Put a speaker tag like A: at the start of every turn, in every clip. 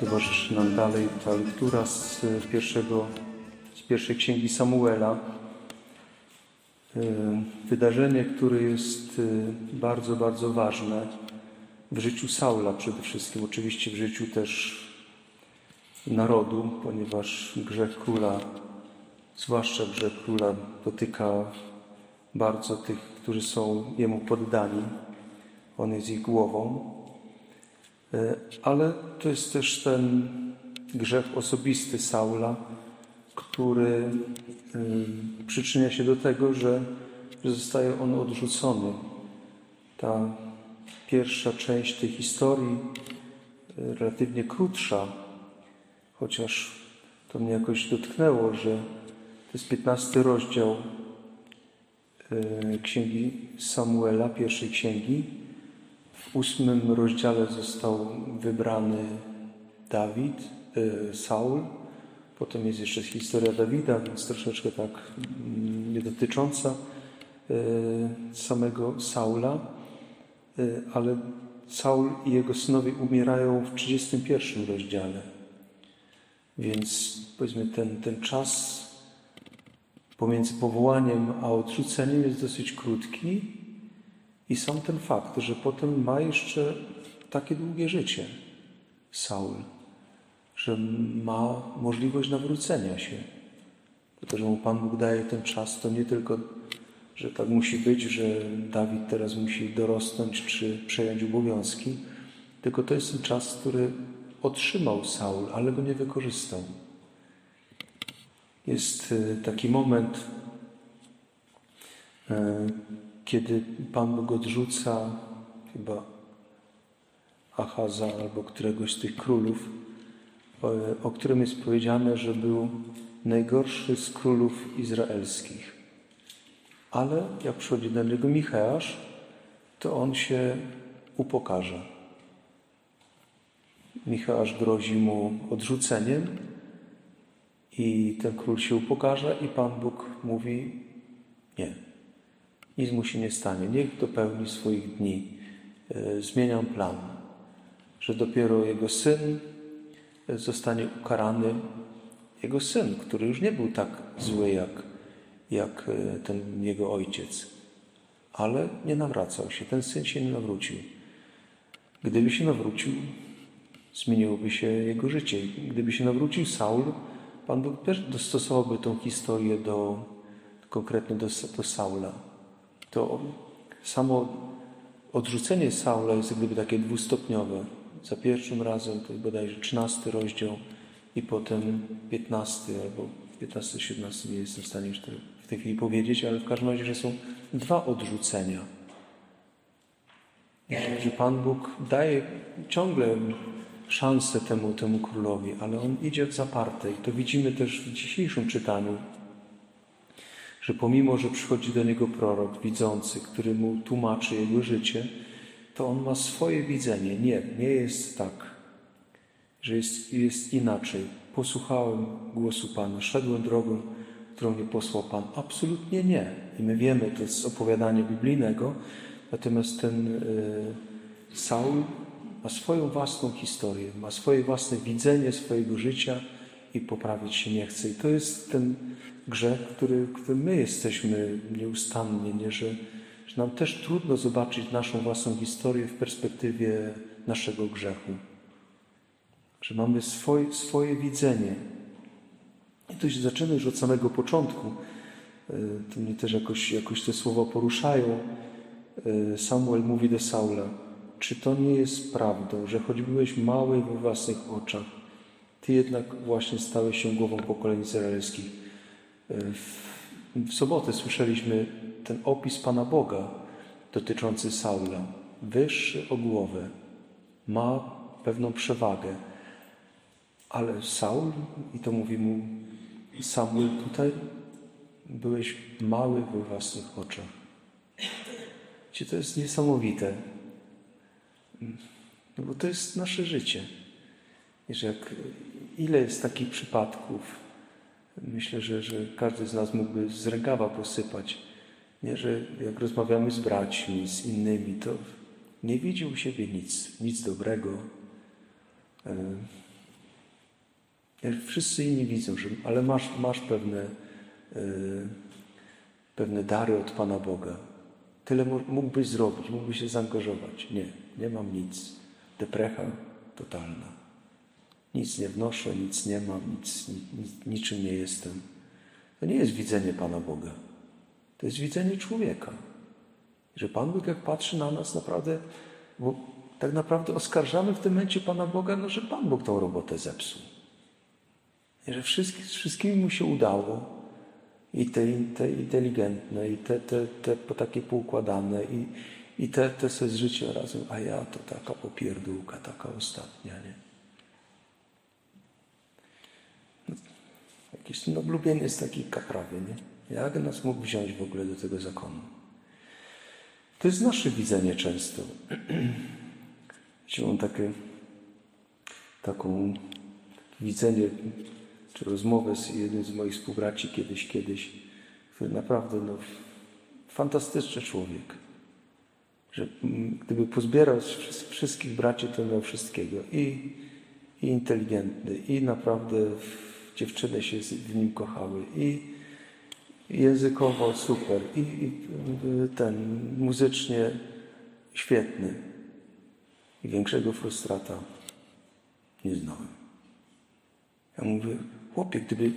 A: Towarzyszy nam dalej ta lektura z pierwszego, z pierwszej księgi Samuela. Y, Wydarzenie, które jest y, bardzo, bardzo ważne w życiu Saula przede wszystkim, oczywiście w życiu też narodu, ponieważ grzech króla, zwłaszcza grzech króla, dotyka bardzo tych, którzy są jemu poddani. On jest ich głową. E, Ale to jest też ten grzech osobisty Saula, który y, przyczynia się do tego, że, że zostaje on odrzucony. Ta pierwsza część tej historii, y, relatywnie krótsza, chociaż to mnie jakoś dotknęło, że to jest 15 rozdział y, księgi Samuela, pierwszej księgi. W ósmym rozdziale został wybrany Dawid, y, Saul. Potem jest jeszcze historia Dawida, więc troszeczkę tak mm, nie dotycząca y, samego Saula, ale Saul i jego synowie umierają w 31 rozdziale. Więc powiedzmy ten, ten czas pomiędzy powołaniem a odrzuceniem jest dosyć krótki i sam ten fakt, że potem ma jeszcze takie długie życie Saul, że ma możliwość nawrócenia się. To, że mu Pan Bóg daje ten czas, to nie tylko, że tak musi być, że Dawid teraz musi dorosnąć czy przejąć obowiązki, tylko to jest ten czas, który otrzymał Saul, ale go nie wykorzystał. Jest y, taki moment, y, kiedy Pan Bóg odrzuca chyba Achaza albo któregoś z tych królów, o, o którym jest powiedziane, że był najgorszy z królów izraelskich. Ale jak przychodzi do niego Micheasz, to on się upokarza. Micheasz grozi mu odrzuceniem i ten król się upokarza i Pan Bóg mówi nie. Nic mu się nie stanie. Niech dopełni swoich dni. E, Zmieniam plan, że dopiero jego syn zostanie ukarany. Jego syn, który już nie był tak zły jak, jak e, ten jego ojciec, ale nie nawracał się. Ten syn się nie nawrócił. Gdyby się nawrócił, zmieniłoby się jego życie. Gdyby się nawrócił Saul, Pan Bóg też dostosowałby tą historię do, konkretnie do, do Saula. To samo odrzucenie Saula jest gdyby takie dwustopniowe. Za pierwszym razem to jest bodajże 13 rozdział i potem 15 albo 15-17, nie jestem w stanie już w tej chwili powiedzieć, ale w każdym razie, że są dwa odrzucenia. Że Pan Bóg daje ciągle szansę temu, temu królowi, ale on idzie w zaparte i to widzimy też w dzisiejszym czytaniu, że pomimo, że przychodzi do niego prorok widzący, który mu tłumaczy jego życie, to on ma swoje widzenie. Nie, nie jest tak, że jest, jest inaczej. Posłuchałem głosu Pana, szedłem drogą, którą mnie posłał Pan. Absolutnie nie. I my wiemy, to jest opowiadanie biblijnego, natomiast ten y, Saul ma swoją własną historię, ma swoje własne widzenie swojego życia i poprawić się nie chce. I to jest ten grzech, który, który my jesteśmy nieustannie, nie? Że, że nam też trudno zobaczyć naszą własną historię w perspektywie naszego grzechu. Że mamy swoje, swoje widzenie. I to się zaczyna już od samego początku. E, to mnie też jakoś, jakoś te słowa poruszają. E, Samuel mówi do Saula, czy to nie jest prawdą, że choć byłeś mały we własnych oczach, Ty jednak właśnie stałeś się głową pokoleń izraelskich. W, w sobotę słyszeliśmy ten opis Pana Boga dotyczący Saula. Wyższy o głowę, ma pewną przewagę. Ale Saul, i to mówi mu Samuel tutaj, byłeś mały we własnych oczach. Czy to jest niesamowite? No bo to jest nasze życie. Wiesz, jak ile jest takich przypadków? Myślę, że, że każdy z nas mógłby z rękawa posypać, nie, że jak rozmawiamy z braćmi, z innymi, to nie widzi u siebie nic, nic dobrego. E, Wszyscy inni widzą, że, ale masz, masz pewne, e, pewne dary od Pana Boga. Tyle mógłbyś zrobić, mógłbyś się zaangażować. Nie, nie mam nic. Deprecha totalna. Nic nie wnoszę, nic nie mam, nic, nic, niczym nie jestem. To nie jest widzenie Pana Boga. To jest widzenie człowieka. Że Pan Bóg, jak patrzy na nas, naprawdę, bo tak naprawdę oskarżamy w tym momencie Pana Boga, no, że Pan Bóg tą robotę zepsuł. I że wszystkim, z wszystkimi mu się udało. I te, te inteligentne, i te, te, te takie poukładane, i, i te, te se z życia razem, a ja to taka popierdółka, taka ostatnia, nie? Jakiś no, lubienie jest taki kaprawy, nie? Jak nas mógł wziąć w ogóle do tego zakonu? To jest nasze widzenie często. Mam takie, taką widzenie, czy rozmowę z jednym z moich współbraci kiedyś, kiedyś, który naprawdę no, fantastyczny człowiek. Że gdyby pozbierał wszystkich braci, to miał wszystkiego. I, i inteligentny, i naprawdę dziewczyny się w nim kochały, i językowo super, i, i ten muzycznie świetny. I większego frustrata nie znałem. Ja mówię, chłopie, gdyby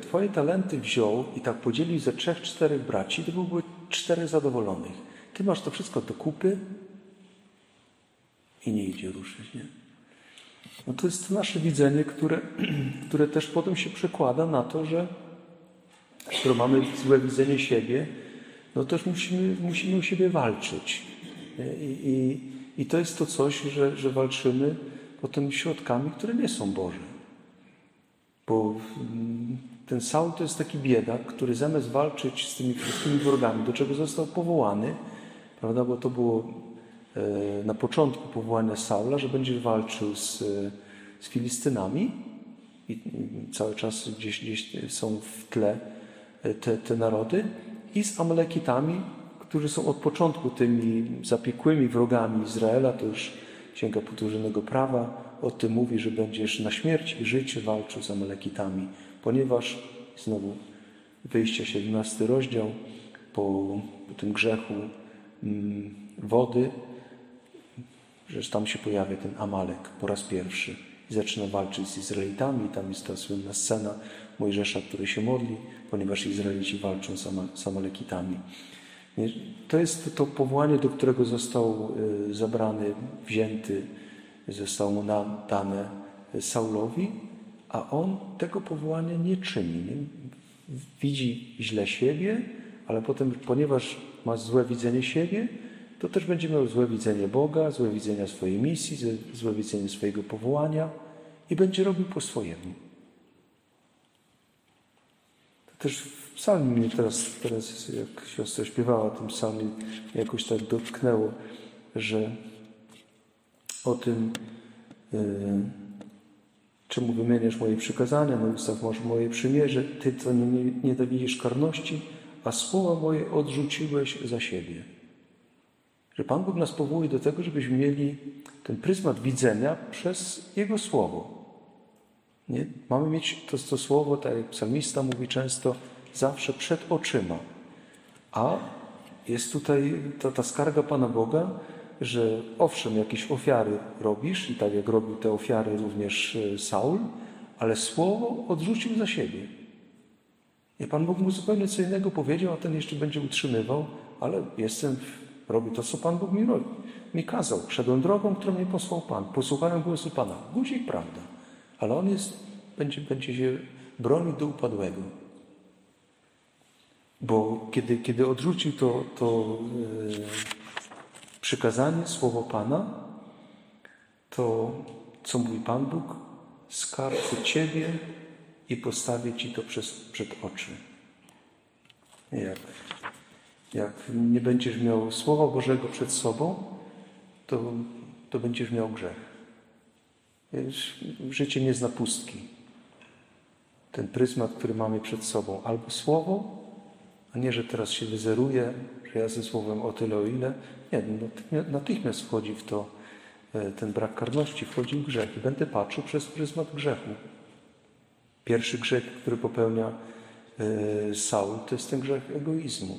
A: twoje talenty wziął i tak podzielił ze trzech, czterech braci, to byłoby czterech zadowolonych. Ty masz to wszystko do kupy i nie idzie ruszyć, nie? No to jest nasze widzenie, które, które też potem się przekłada na to, że skoro mamy złe widzenie siebie, no też musimy, musimy o siebie walczyć. I, i, i to jest to coś, że, że walczymy potem środkami, które nie są Boże. Bo ten Saul to jest taki biedak, który zamiast walczyć z tymi wszystkimi wrogami, do czego został powołany, prawda, bo to było e, na początku powołania Saula, że będzie walczył z, z Filistynami i cały czas gdzieś, gdzieś są w tle te, te narody i z Amalekitami, którzy są od początku tymi zapiekłymi wrogami Izraela, to już Księga Powtórzonego Prawa o tym mówi, że będziesz na śmierć i życie walczył z Amalekitami, ponieważ znowu wyjście 17 rozdział po, tym grzechu mm, wody, że tam się pojawia ten Amalek po raz pierwszy i zaczyna walczyć z Izraelitami. Tam jest ta słynna scena Mojżesza, który się modli, ponieważ Izraelici walczą z Amalekitami. To jest to powołanie, do którego został zabrany, wzięty, zostało mu dane Saulowi, a on tego powołania nie czyni. Nie? Widzi źle siebie, ale potem, ponieważ ma złe widzenie siebie, to też będzie miał złe widzenie Boga, złe widzenie swojej misji, złe widzenie swojego powołania i będzie robił po swojemu. To też w psalmie mnie teraz, teraz jak siostra śpiewała o tym psalmie, jakoś tak dotknęło, że o tym, yy, czemu wymieniasz moje przykazania, na ustach masz moje przymierze, Ty, co nie, nie nienawidzisz karności, a słowa moje odrzuciłeś za siebie. Że Pan Bóg nas powołuje do tego, żebyśmy mieli ten pryzmat widzenia przez Jego Słowo. Nie? Mamy mieć to, to słowo, tak jak psalmista mówi często, zawsze przed oczyma. A jest tutaj ta, ta skarga Pana Boga, że owszem, jakieś ofiary robisz i tak jak robił te ofiary również Saul, ale słowo odrzucił za siebie. I Pan Bóg mu zupełnie co innego powiedział, a ten jeszcze będzie utrzymywał, ale jestem, robię to, co Pan Bóg mi, robi, mi kazał. Szedłem drogą, którą mnie posłał Pan. Posłuchałem głosu Pana. Guzik prawda. Ale on jest, będzie, będzie się bronił do upadłego. Bo kiedy, kiedy odrzucił to, to yy, przykazanie, słowo Pana, to co mówi Pan Bóg? Skarcę Ciebie i postawię Ci to przez, przed oczy. Jak, jak nie będziesz miał Słowa Bożego przed sobą, to, to będziesz miał grzech. Życie nie zna pustki. Ten pryzmat, który mamy przed sobą, albo słowo, a nie, że teraz się wyzeruje, że ja ze słowem o tyle, o ile. Nie, natychmiast wchodzi w to e, ten brak karności, wchodzi w grzech i będę patrzył przez pryzmat grzechu. Pierwszy grzech, który popełnia e, Saul, to jest ten grzech egoizmu,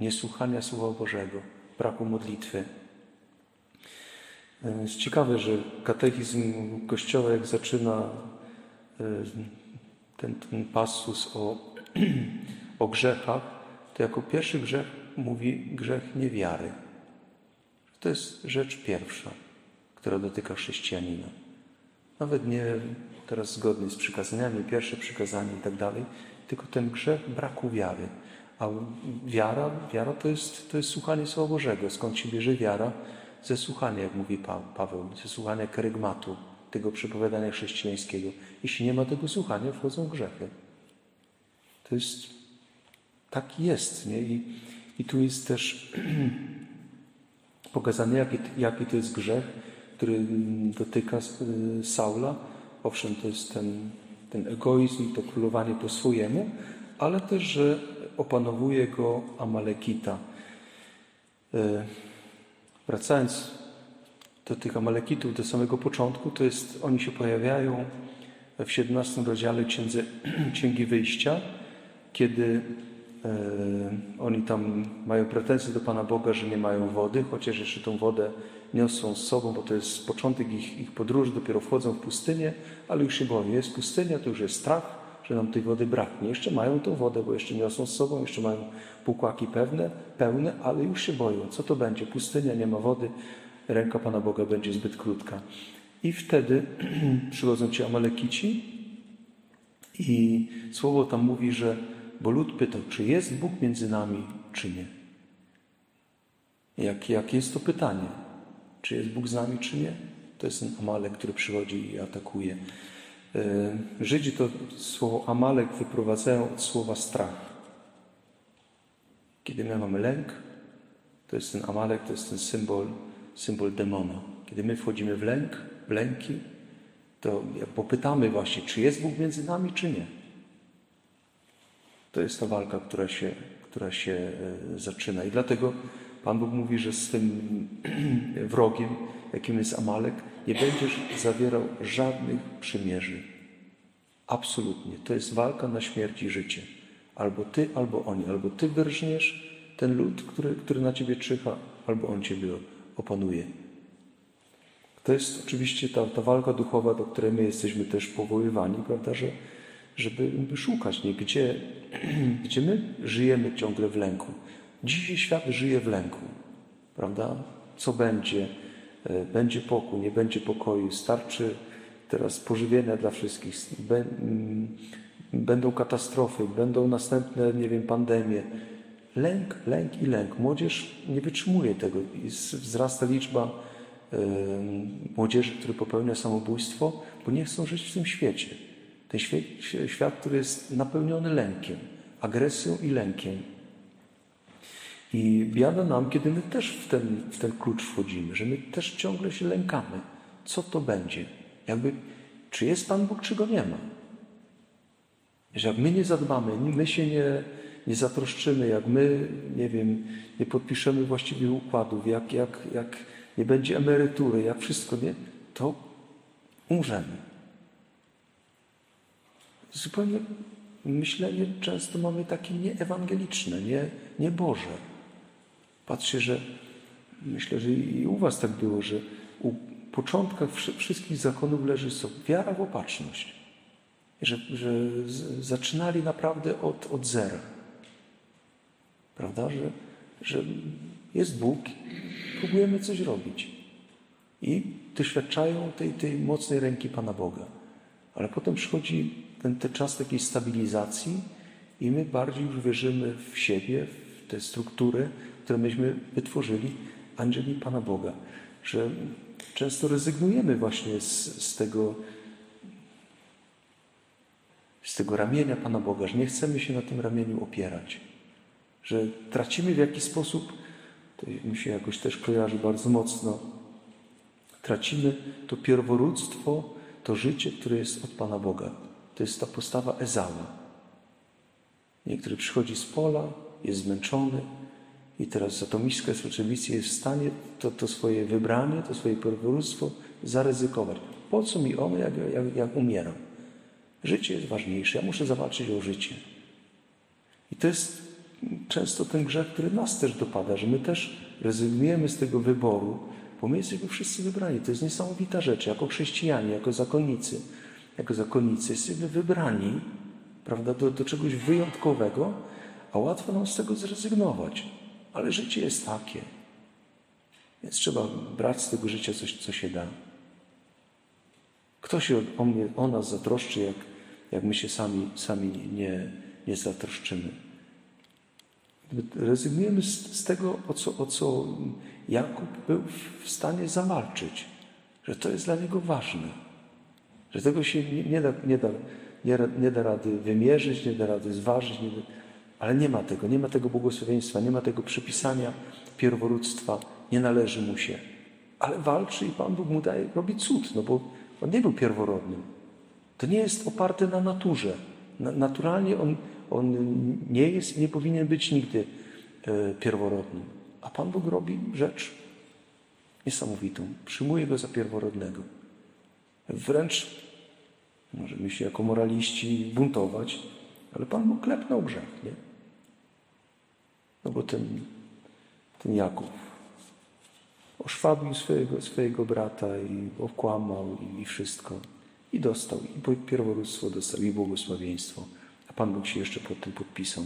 A: niesłuchania Słowa Bożego, braku modlitwy. E, jest ciekawe, że katechizm Kościoła, jak zaczyna ten, ten pasus o, o grzechach, to jako pierwszy grzech mówi grzech niewiary. To jest rzecz pierwsza, która dotyka chrześcijanina. Nawet nie teraz zgodnie z przykazaniami, pierwsze przykazanie i tak dalej, tylko ten grzech braku wiary. A wiara, wiara to jest, to jest słuchanie Słowa Bożego. Skąd się bierze wiara? Ze słuchania, jak mówi Paweł, ze słuchania kerygmatu, tego przepowiadania chrześcijańskiego. Jeśli nie ma tego słuchania, wchodzą grzechy. To jest, tak jest. Nie? I, I tu jest też pokazane, jaki, jaki to jest grzech, który dotyka y, Saula. Owszem, to jest ten, ten egoizm, to królowanie po swojemu, ale też, że opanowuje go Amalekita. Y, wracając do tych Amalekitów, do samego początku, to jest, oni się pojawiają w 17 rozdziale Księdze, Księgi Wyjścia, kiedy oni tam mają pretensje do Pana Boga, że nie mają wody, chociaż jeszcze tą wodę niosą z sobą, bo to jest początek ich, ich podróży, dopiero wchodzą w pustynię, ale już się boją. Jest pustynia, to już jest strach, że nam tej wody braknie. Jeszcze mają tą wodę, bo jeszcze niosą z sobą, jeszcze mają pukłaki pewne, pełne, ale już się boją. Co to będzie? Pustynia, nie ma wody, ręka Pana Boga będzie zbyt krótka. I wtedy przychodzą ci Amalekici i słowo tam mówi, że bo lud pytał, czy jest Bóg między nami, czy nie. Jak, jak jest to pytanie? Czy jest Bóg z nami, czy nie? To jest ten Amalek, który przychodzi i atakuje. E, Żydzi to słowo Amalek wyprowadzają od słowa strach. Kiedy my mamy lęk, to jest ten Amalek, to jest ten symbol symbol demona. Kiedy my wchodzimy w lęk, w lęki, to popytamy właśnie, czy jest Bóg między nami, czy nie. To jest ta walka, która się, która się e, zaczyna. I dlatego Pan Bóg mówi, że z tym wrogiem, jakim jest Amalek, nie będziesz zawierał żadnych przymierzy. Absolutnie. To jest walka na śmierć i życie. Albo ty, albo oni. Albo ty wyrżniesz ten lud, który, który na ciebie czyha, albo on ciebie opanuje. To jest oczywiście ta, ta walka duchowa, do której my jesteśmy też powoływani, prawda, że, żeby szukać, nie? Gdzie, gdzie my żyjemy ciągle w lęku. Dzisiaj świat żyje w lęku, prawda? Co będzie? E, będzie pokój, nie będzie pokoju, starczy teraz pożywienia dla wszystkich, będą katastrofy, będą następne, nie wiem, pandemie. Lęk, lęk i lęk. Młodzież nie wytrzymuje tego wzrasta liczba y, młodzieży, które popełnia samobójstwo, bo nie chcą żyć w tym świecie. Ten świat, świat, który jest napełniony lękiem, agresją i lękiem. I biada nam, kiedy my też w ten, w ten klucz wchodzimy, że my też ciągle się lękamy. Co to będzie? Jakby, czy jest Pan Bóg, czy go nie ma? Że jak my nie zadbamy, my się nie, nie zatroszczymy, jak my, nie wiem, nie podpiszemy właściwie układów, jak, jak, jak nie będzie emerytury, jak wszystko, nie, to umrzemy. Zupełnie myślenie często mamy takie nieewangeliczne, nie, nie Boże. Patrzcie, że myślę, że i u Was tak było, że u początkach wszystkich zakonów leży sobie wiara w opatrzność. Że, że zaczynali naprawdę od, od zera. Prawda? Że, że jest Bóg, próbujemy coś robić. I doświadczają tej, tej mocnej ręki Pana Boga. Ale potem przychodzi ten, ten czas takiej stabilizacji i my bardziej już wierzymy w siebie, w te struktury, które myśmy wytworzyli, aniżeli Pana Boga. Że często rezygnujemy właśnie z, z tego z tego ramienia Pana Boga, że nie chcemy się na tym ramieniu opierać że tracimy w jakiś sposób, to mi się jakoś też kojarzy bardzo mocno, Tracimy to pierworództwo, to życie, które jest od Pana Boga. To jest ta postawa Ezała. Niektóry przychodzi z pola, jest zmęczony i teraz za tą miskę rzeczywiście jest w stanie to, to swoje wybranie, to swoje pierworództwo zaryzykować. Po co mi ono, jak, jak, jak umieram? Życie jest ważniejsze. Ja muszę zawalczyć o życie. I to jest często ten grzech, który nas też dopada, że my też rezygnujemy z tego wyboru, bo my jesteśmy wszyscy wybrani. To jest niesamowita rzecz. Jako chrześcijanie, jako zakonnicy, jako zakonnicy jesteśmy wybrani prawda, do, do czegoś wyjątkowego, a łatwo nam z tego zrezygnować. Ale życie jest takie. Więc trzeba brać z tego życia coś, co się da. Kto się o, mnie, o nas zatroszczy, jak, jak my się sami, sami nie, nie zatroszczymy? Rezygnujemy z, z tego, o co, o co Jakub był w stanie zawalczyć, że to jest dla niego ważne, że tego się nie, nie, da, nie, da, nie, nie da rady wymierzyć, nie da rady zważyć, nie da, ale nie ma tego, nie ma tego błogosławieństwa, nie ma tego przypisania pierworództwa, nie należy mu się. Ale walczy i Pan Bóg mu daje, robi cud, no bo on nie był pierworodnym. To nie jest oparte na naturze. Naturalnie on, on nie jest nie powinien być nigdy e, pierworodnym. A Pan Bóg robi rzecz niesamowitą. Przyjmuje go za pierworodnego. Wręcz możemy się jako moraliści buntować, ale Pan Bóg klepnął grzech, nie? No bo ten, ten Jakub oszwabił swojego, swojego brata i okłamał i, i wszystko. I dostał, i pierworództwo dostał, i błogosławieństwo. A Pan Bóg się jeszcze pod tym podpisał.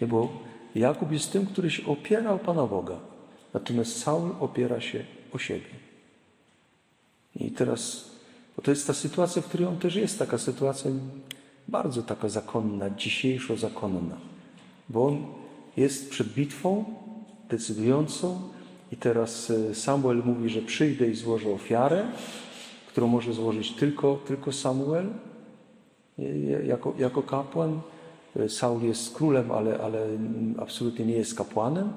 A: Nie, bo Jakub jest tym, który się opiera o Pana Boga. Natomiast Saul opiera się o siebie. I teraz, bo to jest ta sytuacja, w której on też jest, taka sytuacja bardzo taka zakonna, dzisiejszo zakonna. Bo on jest przed bitwą decydującą i teraz e, Samuel mówi, że przyjdę i złożę ofiarę, którą może złożyć tylko, tylko Samuel jako, jako kapłan. E, Saul jest królem, ale, ale absolutnie nie jest kapłanem.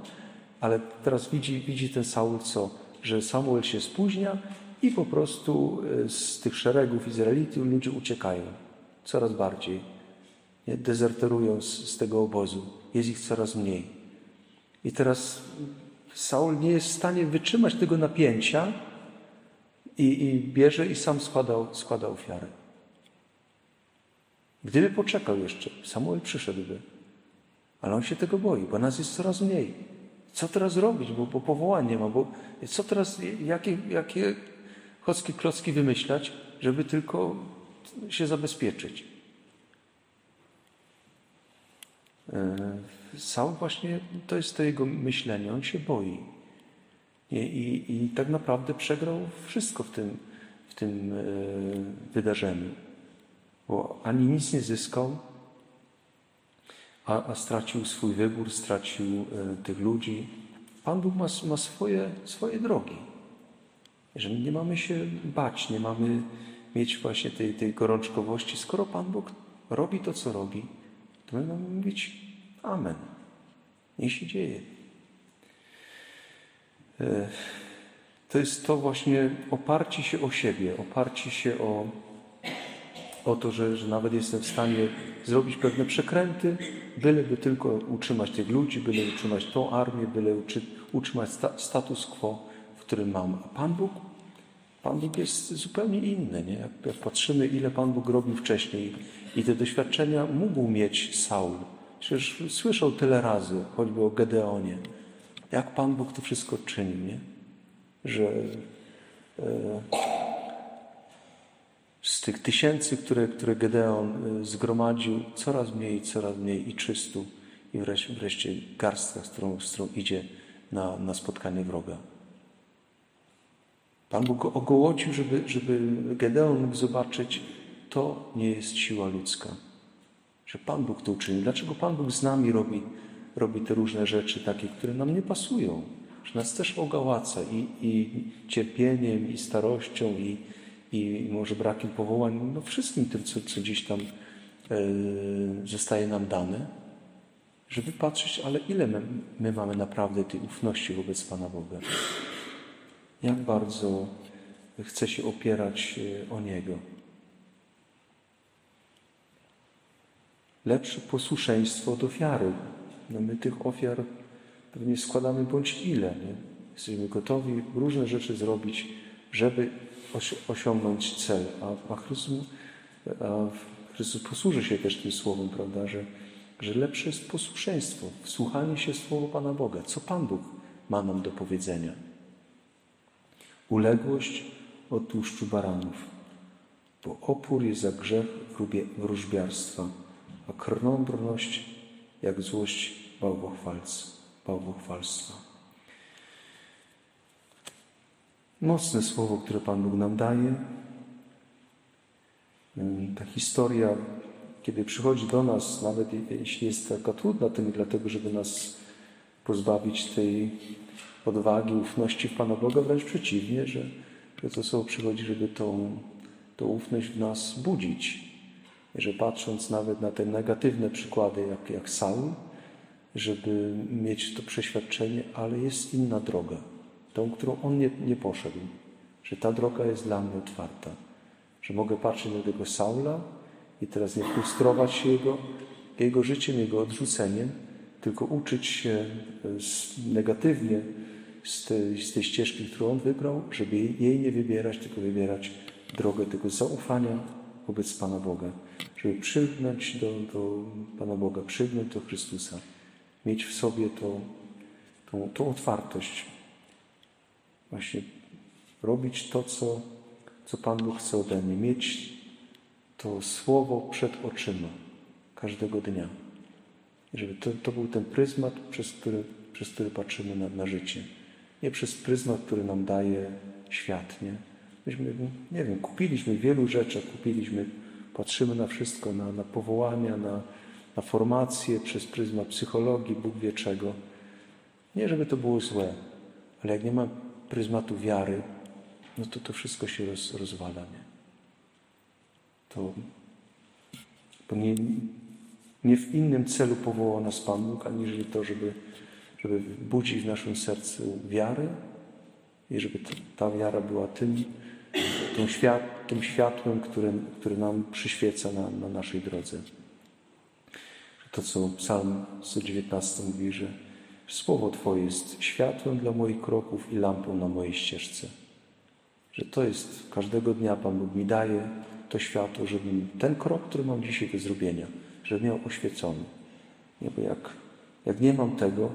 A: Ale teraz widzi, widzi ten Saul co? Że Samuel się spóźnia i po prostu e, z tych szeregów Izraelitów ludzie uciekają coraz bardziej. Nie? Dezerterują z, z tego obozu. Jest ich coraz mniej. I teraz Saul nie jest w stanie wytrzymać tego napięcia i, i bierze i sam składał, składa ofiarę. Gdyby poczekał jeszcze, Samuel przyszedłby. Ale on się tego boi, bo nas jest coraz mniej. Co teraz robić, bo, bo powołań nie ma, bo co teraz, jakie, jakie chocki klocki wymyślać, żeby tylko się zabezpieczyć. E, Saul właśnie, to jest to jego myślenie, on się boi. I, i, i tak naprawdę przegrał wszystko w tym, w tym e, wydarzeniu. Bo ani nic nie zyskał, a, a stracił swój wybór, stracił e, tych ludzi. Pan Bóg ma, ma swoje, swoje drogi. Że nie mamy się bać, nie mamy mieć właśnie tej, tej gorączkowości. Skoro Pan Bóg robi to, co robi, to my mamy mówić Amen. Niech się dzieje. E, to jest to właśnie oparcie się o siebie, oparcie się o, o to, że, że nawet jestem w stanie zrobić pewne przekręty, byleby tylko utrzymać tych ludzi, byle utrzymać tą armię, byle utrzymać sta, status quo, w którym mam. A Pan Bóg, Pan Bóg jest zupełnie inny. Nie? Jak, jak patrzymy, ile Pan Bóg robił wcześniej i te doświadczenia mógł mieć Saul. Przecież słyszał tyle razy, choćby o Gedeonie, jak Pan Bóg to wszystko czyni, nie? że e, z tych tysięcy, które, które Gedeon e, zgromadził, coraz mniej, coraz mniej i czystu i wreszcie, wreszcie garstka, z którą, z którą idzie na, na spotkanie wroga. Pan Bóg go ogołocił, żeby, żeby Gedeon mógł zobaczyć, to nie jest siła ludzka że Pan Bóg to uczynił. Dlaczego Pan Bóg z nami robi, robi te różne rzeczy takie, które nam nie pasują? Że nas też ogałaca i, i cierpieniem, i starością, i, i może brakiem powołań, no wszystkim tym, co, co gdzieś tam e, zostaje nam dane, żeby patrzeć, ale ile my, my mamy naprawdę tej ufności wobec Pana Boga. Jak bardzo chce się opierać e, o Niego. Lepsze posłuszeństwo od ofiary. No my tych ofiar pewnie składamy bądź ile. Nie? Jesteśmy gotowi różne rzeczy zrobić, żeby osiągnąć cel. A, a, Chrystus, a Chrystus posłuży się też tym słowem, prawda, że, że lepsze jest posłuszeństwo, wsłuchanie się w słowo Pana Boga. Co Pan Bóg ma nam do powiedzenia? Uległość od tłuszczu baranów, bo opór jest za grzech wróżbiarstwa, a krnąbrność jak złość bałwochwalstwa. Mocne słowo, które Pan Bóg nam daje. Ta historia, kiedy przychodzi do nas, nawet jeśli jest taka trudna, to nie dlatego, żeby nas pozbawić tej odwagi, ufności w Pana Boga, wręcz przeciwnie, że, że to słowo przychodzi, żeby tą, tą ufność w nas budzić. I że patrząc nawet na te negatywne przykłady, jak, jak Saul, żeby mieć to przeświadczenie, ale jest inna droga, tą, którą on nie, nie poszedł, że ta droga jest dla mnie otwarta, że mogę patrzeć na tego Saula i teraz nie frustrować się jego, jego życiem, jego odrzuceniem, tylko uczyć się negatywnie z tej, z tej ścieżki, którą on wybrał, żeby jej nie wybierać, tylko wybierać drogę tego zaufania wobec Pana Boga, żeby przygnąć do, do Pana Boga, przygnąć do Chrystusa, mieć w sobie tą, tą, tą otwartość, właśnie robić to, co, co Pan Bóg chce ode mnie, mieć to słowo przed oczyma każdego dnia. I żeby to, to był ten pryzmat, przez który, przez który patrzymy na, na życie. Nie przez pryzmat, który nam daje świat, nie? Myśmy, nie wiem, kupiliśmy wielu rzeczy, kupiliśmy, patrzymy na wszystko, na, na powołania, na, na formację przez pryzmat psychologii, Bóg wie czego. Nie, żeby to było złe, ale jak nie ma pryzmatu wiary, no to to wszystko się roz, rozwala, nie? To, bo nie, nie w innym celu powołał nas Pan Bóg, aniżeli to, żeby, żeby budzić w naszym sercu wiarę i żeby ta wiara była tym, tym, świat, tym światłem, które, które nam przyświeca na, na naszej drodze. To, co Psalm 119 mówi, że Słowo Twoje jest światłem dla moich kroków i lampą na mojej ścieżce. Że to jest każdego dnia Pan Bóg mi daje to światło, żebym ten krok, który mam dzisiaj do zrobienia, żeby miał oświecony. Nie, bo jak, jak nie mam tego,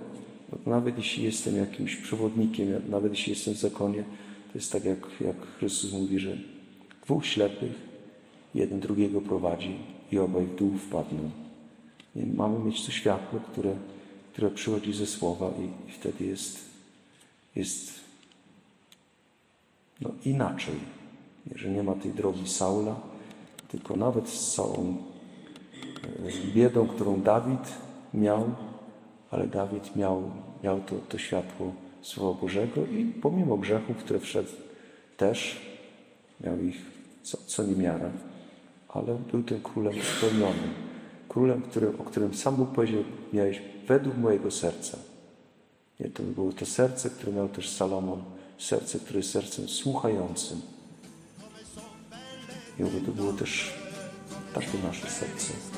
A: nawet jeśli jestem jakimś przewodnikiem, nawet jeśli jestem w zakonie, to jest tak, jak, jak Chrystus mówi, że dwóch ślepych, jeden drugiego prowadzi i obaj w dół wpadną. Nie, mamy mieć to światło, które, które przychodzi ze słowa i, i wtedy jest, jest no, inaczej. Że nie ma tej drogi Saula, tylko nawet z całą e, biedą, którą Dawid miał, ale Dawid miał, miał to, to światło Słowa Bożego i pomimo grzechów, które wszedł też, miał ich co, co niemiara, ale był tym królem spełnionym. Królem, który, o którym sam Bóg powiedział, miałeś według mojego serca. Nie, to było to serce, które miał też Salomon, serce, które jest sercem słuchającym. I to było też takie nasze serce.